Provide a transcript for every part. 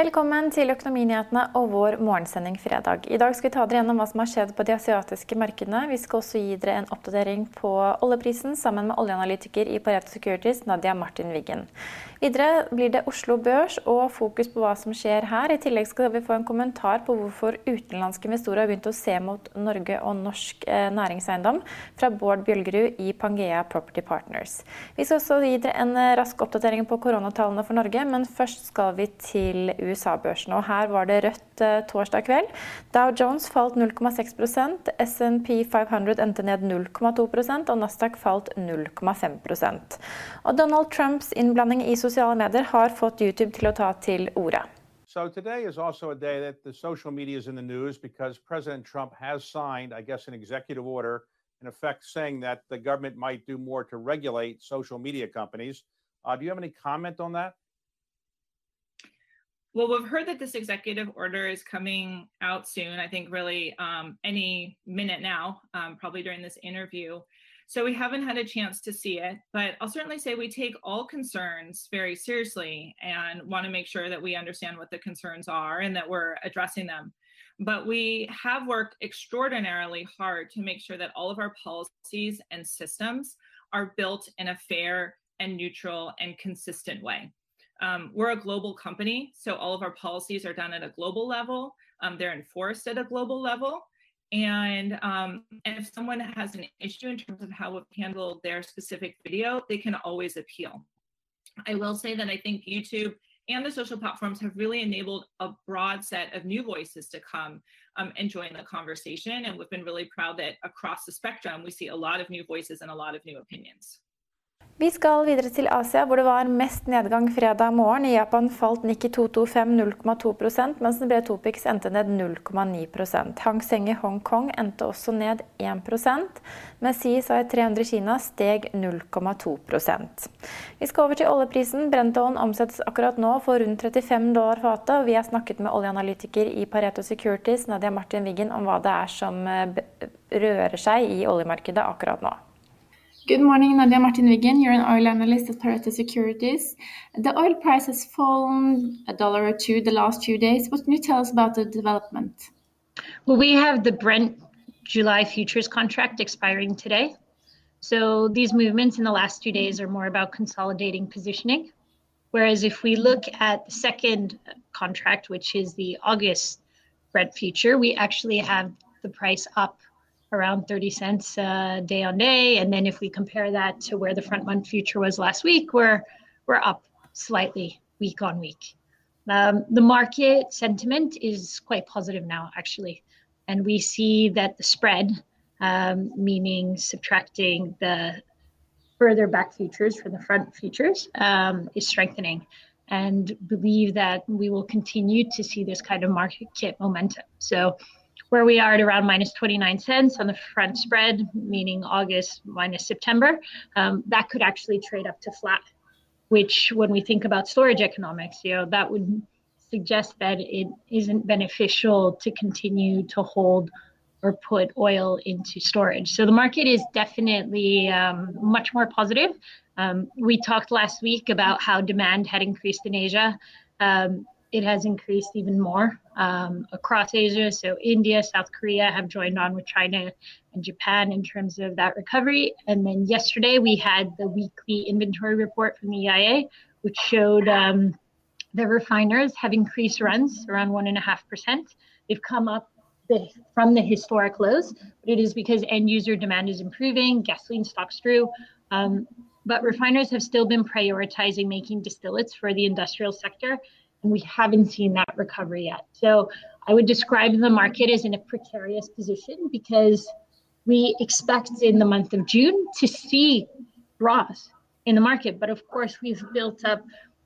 Velkommen til Økonominyhetene og vår morgensending fredag. I dag skal vi ta dere gjennom hva som har skjedd på de asiatiske markedene. Vi skal også gi dere en oppdatering på oljeprisen sammen med oljeanalytiker i Pareto Securities, Nadia Martin Wiggen. Videre blir det Oslo Børs og fokus på hva som skjer her. I tillegg skal vi få en kommentar på hvorfor utenlandske investorer har begynt å se mot Norge og norsk eh, næringseiendom, fra Bård Bjølgerud i Pangea Property Partners. Vi skal også gi dere en eh, rask oppdatering på koronatallene for Norge, men først skal vi til USA-børsen. Og her var det rødt eh, torsdag kveld. Dow Jones falt 0,6% SMP 500 endte ned 0,2% og Nasdaq falt 0,5% Og Donald Trumps innblanding i sosiale medier har fått YouTube til å ta til orde. So today is also a day that the social media is in the news because President Trump has signed, I guess, an executive order in effect saying that the government might do more to regulate social media companies. Uh, do you have any comment on that? Well, we've heard that this executive order is coming out soon. I think really um, any minute now, um, probably during this interview. So we haven't had a chance to see it, but I'll certainly say we take all concerns very seriously and want to make sure that we understand what the concerns are and that we're addressing them. But we have worked extraordinarily hard to make sure that all of our policies and systems are built in a fair and neutral and consistent way. Um, we're a global company, so all of our policies are done at a global level. Um, they're enforced at a global level. And, um, and if someone has an issue in terms of how we've handled their specific video, they can always appeal. I will say that I think YouTube and the social platforms have really enabled a broad set of new voices to come um, and join the conversation. And we've been really proud that across the spectrum, we see a lot of new voices and a lot of new opinions. Vi skal videre til Asia, hvor det var mest nedgang fredag morgen. I Japan falt Nikki 225 0,2 mens den brede Topix endte ned 0,9 Hang Seng i Hongkong endte også ned 1% mens CSI 300 Kina steg 0,2% Vi skal over til oljeprisen. Brentoen omsettes akkurat nå for rundt 35 dollar fatet. Vi har snakket med oljeanalytiker i Pareto Securities, Nadia Martin Wiggen, om hva det er som eh, rører seg i oljemarkedet akkurat nå. Good morning, Nadia Martin Wiggen. You're an oil analyst at Pareto Securities. The oil price has fallen a dollar or two the last few days. What can you tell us about the development? Well, we have the Brent July futures contract expiring today. So these movements in the last two days are more about consolidating positioning. Whereas if we look at the second contract, which is the August Brent future, we actually have the price up around 30 cents uh, day on day. And then if we compare that to where the front month future was last week, we're we're up slightly week on week. Um, the market sentiment is quite positive now, actually, and we see that the spread, um, meaning subtracting the further back futures from the front futures, um, is strengthening, and believe that we will continue to see this kind of market momentum. So where we are at around minus 29 cents on the front spread, meaning August minus September, um, that could actually trade up to flat, which when we think about storage economics, you know, that would suggest that it isn't beneficial to continue to hold or put oil into storage. So the market is definitely um, much more positive. Um, we talked last week about how demand had increased in Asia. Um, it has increased even more um, across Asia. So India, South Korea have joined on with China and Japan in terms of that recovery. And then yesterday we had the weekly inventory report from the EIA, which showed um, the refiners have increased runs around one and a half percent. They've come up the, from the historic lows, but it is because end user demand is improving, gasoline stocks grew. Um, but refiners have still been prioritizing making distillates for the industrial sector and we haven't seen that recovery yet. So I would describe the market as in a precarious position because we expect in the month of June to see draws in the market. But of course, we've built up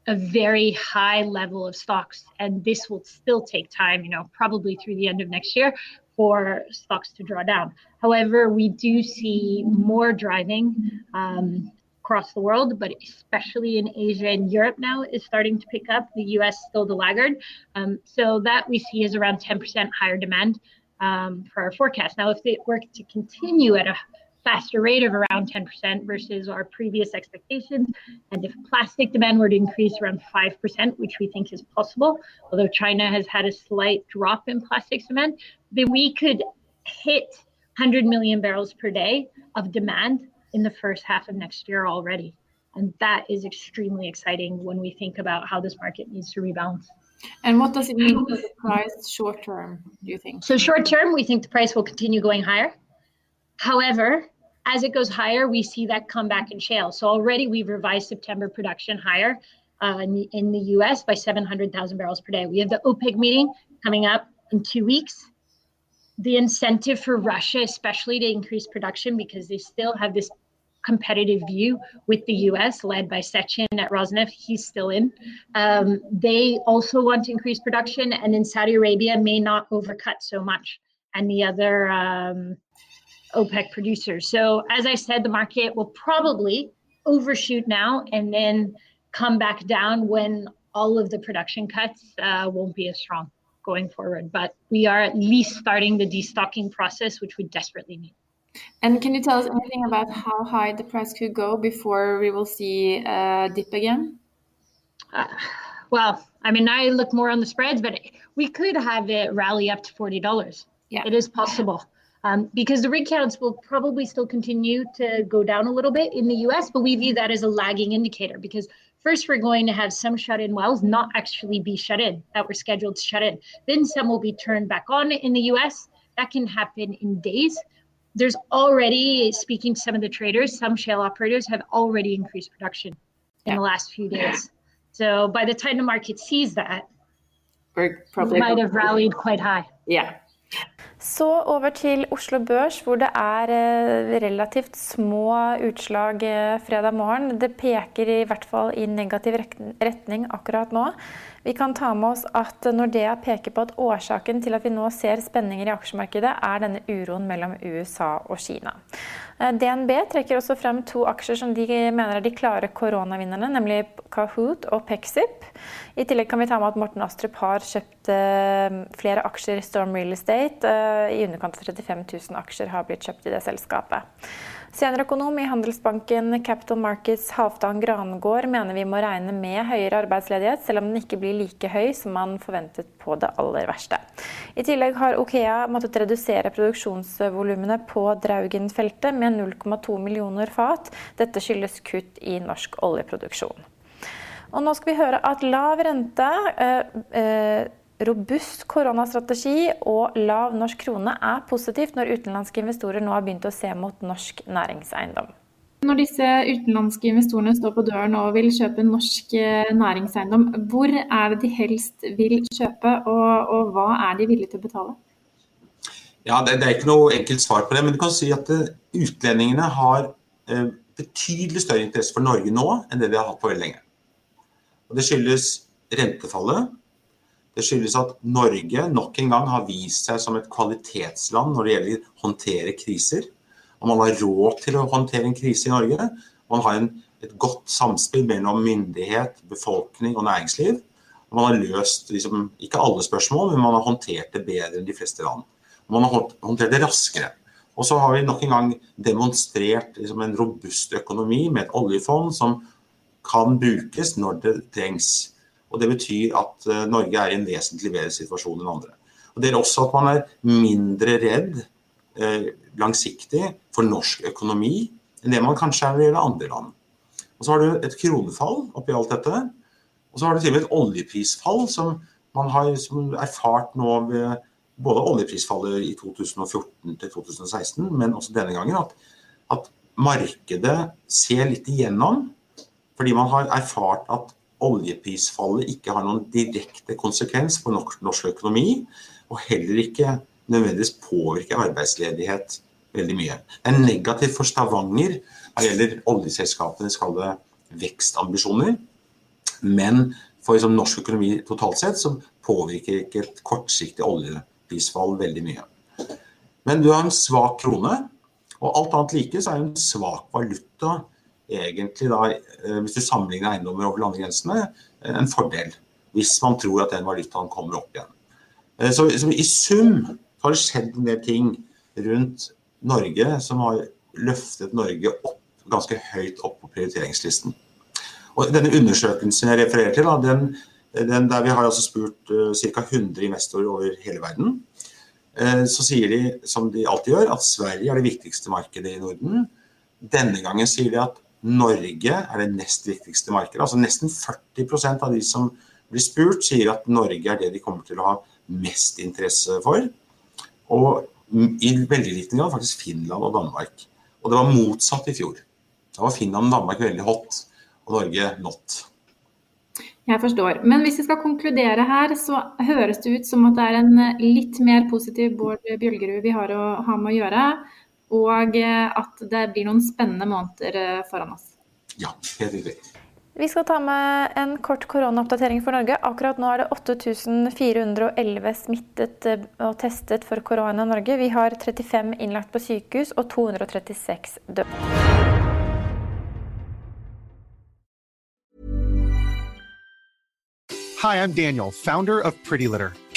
a very high level of stocks, and this will still take time, you know, probably through the end of next year for stocks to draw down. However, we do see more driving um, across the world, but especially in Asia and Europe now is starting to pick up. The US still the laggard. Um, so that we see is around 10% higher demand um, for our forecast. Now, if it were to continue at a faster rate of around 10% versus our previous expectations, and if plastic demand were to increase around 5%, which we think is possible, although China has had a slight drop in plastic demand, then we could hit 100 million barrels per day of demand in the first half of next year already. And that is extremely exciting when we think about how this market needs to rebalance. And what does it mean for the price short term, do you think? So, short term, we think the price will continue going higher. However, as it goes higher, we see that come back in shale. So, already we've revised September production higher uh, in, the, in the US by 700,000 barrels per day. We have the OPEC meeting coming up in two weeks the incentive for Russia, especially to increase production, because they still have this competitive view with the US, led by Sechin at Rosneft. He's still in. Um, they also want to increase production, and in Saudi Arabia, may not overcut so much, and the other um, OPEC producers. So, as I said, the market will probably overshoot now and then come back down when all of the production cuts uh, won't be as strong going forward. But we are at least starting the destocking process, which we desperately need. And can you tell us anything about how high the price could go before we will see a dip again? Uh, well, I mean, I look more on the spreads, but we could have it rally up to forty dollars. Yeah, it is possible. Um, because the rig counts will probably still continue to go down a little bit in the US, but we view that as a lagging indicator because first we're going to have some shut in wells not actually be shut in that were scheduled to shut in. Then some will be turned back on in the US. That can happen in days there's already speaking to some of the traders some shale operators have already increased production in yeah. the last few days. So by the time the market sees that we're probably might have rallied quite high. Yeah Så over til Oslo Børs, hvor det er eh, relativt små utslag eh, fredag morgen. Det peker i hvert fall i negativ retning akkurat nå. Vi kan ta med oss at Nordea peker på at årsaken til at vi nå ser spenninger i aksjemarkedet, er denne uroen mellom USA og Kina. Eh, DNB trekker også frem to aksjer som de mener er de klare koronavinnerne, nemlig Kahoot og Pexip. I tillegg kan vi ta med at Morten Astrup har kjøpt flere aksjer i Storm Real Estate. Eh, I underkant av 35 000 aksjer har blitt kjøpt i det selskapet. Seniorøkonom i Handelsbanken Capital Markets Halvdan Grangård mener vi må regne med høyere arbeidsledighet, selv om den ikke blir like høy som man forventet på det aller verste. I tillegg har Okea måttet redusere produksjonsvolumene på Draugen-feltet med 0,2 millioner fat. Dette skyldes kutt i norsk oljeproduksjon. Og nå skal vi høre at lav rente øh, øh, robust koronastrategi og lav norsk krone er positivt når utenlandske investorer nå har begynt å se mot norsk næringseiendom. Når disse utenlandske investorene står på døren og vil kjøpe norsk eh, næringseiendom, hvor er det de helst vil kjøpe, og, og hva er de villige til å betale? Ja, det, det, er ikke noe enkelt svar på det, men du kan si at uh, utlendingene har uh, betydelig større interesse for Norge nå enn det de har hatt på veldig lenge. Og det skyldes rentefallet, det skyldes at Norge nok en gang har vist seg som et kvalitetsland når det gjelder å håndtere kriser. Og man har råd til å håndtere en krise i Norge. Man har en, et godt samspill mellom myndighet, befolkning og næringsliv. Og man har løst liksom, ikke alle spørsmål, men man har håndtert det bedre enn de fleste land. Og man har håndtert det raskere. Og så har vi nok en gang demonstrert liksom, en robust økonomi med et oljefond som kan brukes når det trengs. Og Det betyr at uh, Norge er i en vesentlig bedre situasjon enn andre. Og Det er også at man er mindre redd eh, langsiktig for norsk økonomi enn det man kanskje er når det gjelder andre land. Og Så har du et kronefall oppi alt dette. Og så har du til og med et oljeprisfall som man har som erfart nå ved både oljeprisfallet i 2014 til 2016, men også denne gangen, at, at markedet ser litt igjennom. Fordi man har erfart at oljeprisfallet ikke har noen direkte konsekvens for norsk økonomi, og heller ikke nødvendigvis påvirker arbeidsledighet veldig mye. Det er negativt for Stavanger hva gjelder oljeselskapenes vekstambisjoner, men for liksom, norsk økonomi totalt sett så påvirker ikke et kortsiktig oljeprisfall veldig mye. Men du har en svak krone, og alt annet like så er en svak valuta egentlig da, eh, hvis du sammenligner eiendommer over landegrensene, eh, en fordel. Hvis man tror at den valutaen kommer opp igjen. Eh, så, så I sum har det skjedd en del ting rundt Norge som har løftet Norge opp, ganske høyt opp på prioriteringslisten. Og denne Undersøkelsen jeg refererer til, da, den, den der vi har altså spurt uh, ca. 100 investorer over hele verden, uh, så sier de, som de alltid gjør, at Sverige er det viktigste markedet i Norden. Denne gangen sier de at Norge er det nest viktigste markedet. Altså Nesten 40% av de som blir spurt, sier at Norge er det de kommer til å ha mest interesse for. Og i veldig liten grad faktisk Finland og Danmark. Og det var motsatt i fjor. Da var Finland og Danmark veldig hot og Norge not. Jeg forstår. Men hvis vi skal konkludere her, så høres det ut som at det er en litt mer positiv Bård Bjølgerud vi har å ha med å gjøre, og eh, at det blir noen spennende måneder eh, foran oss. Ja, helt riktig. Vi skal ta med en kort koronaoppdatering for Norge. Akkurat nå er det 8411 smittet og testet for korona i Norge. Vi har 35 innlagt på sykehus og 236 døde. Hi, I'm Daniel, founder of Pretty Litter.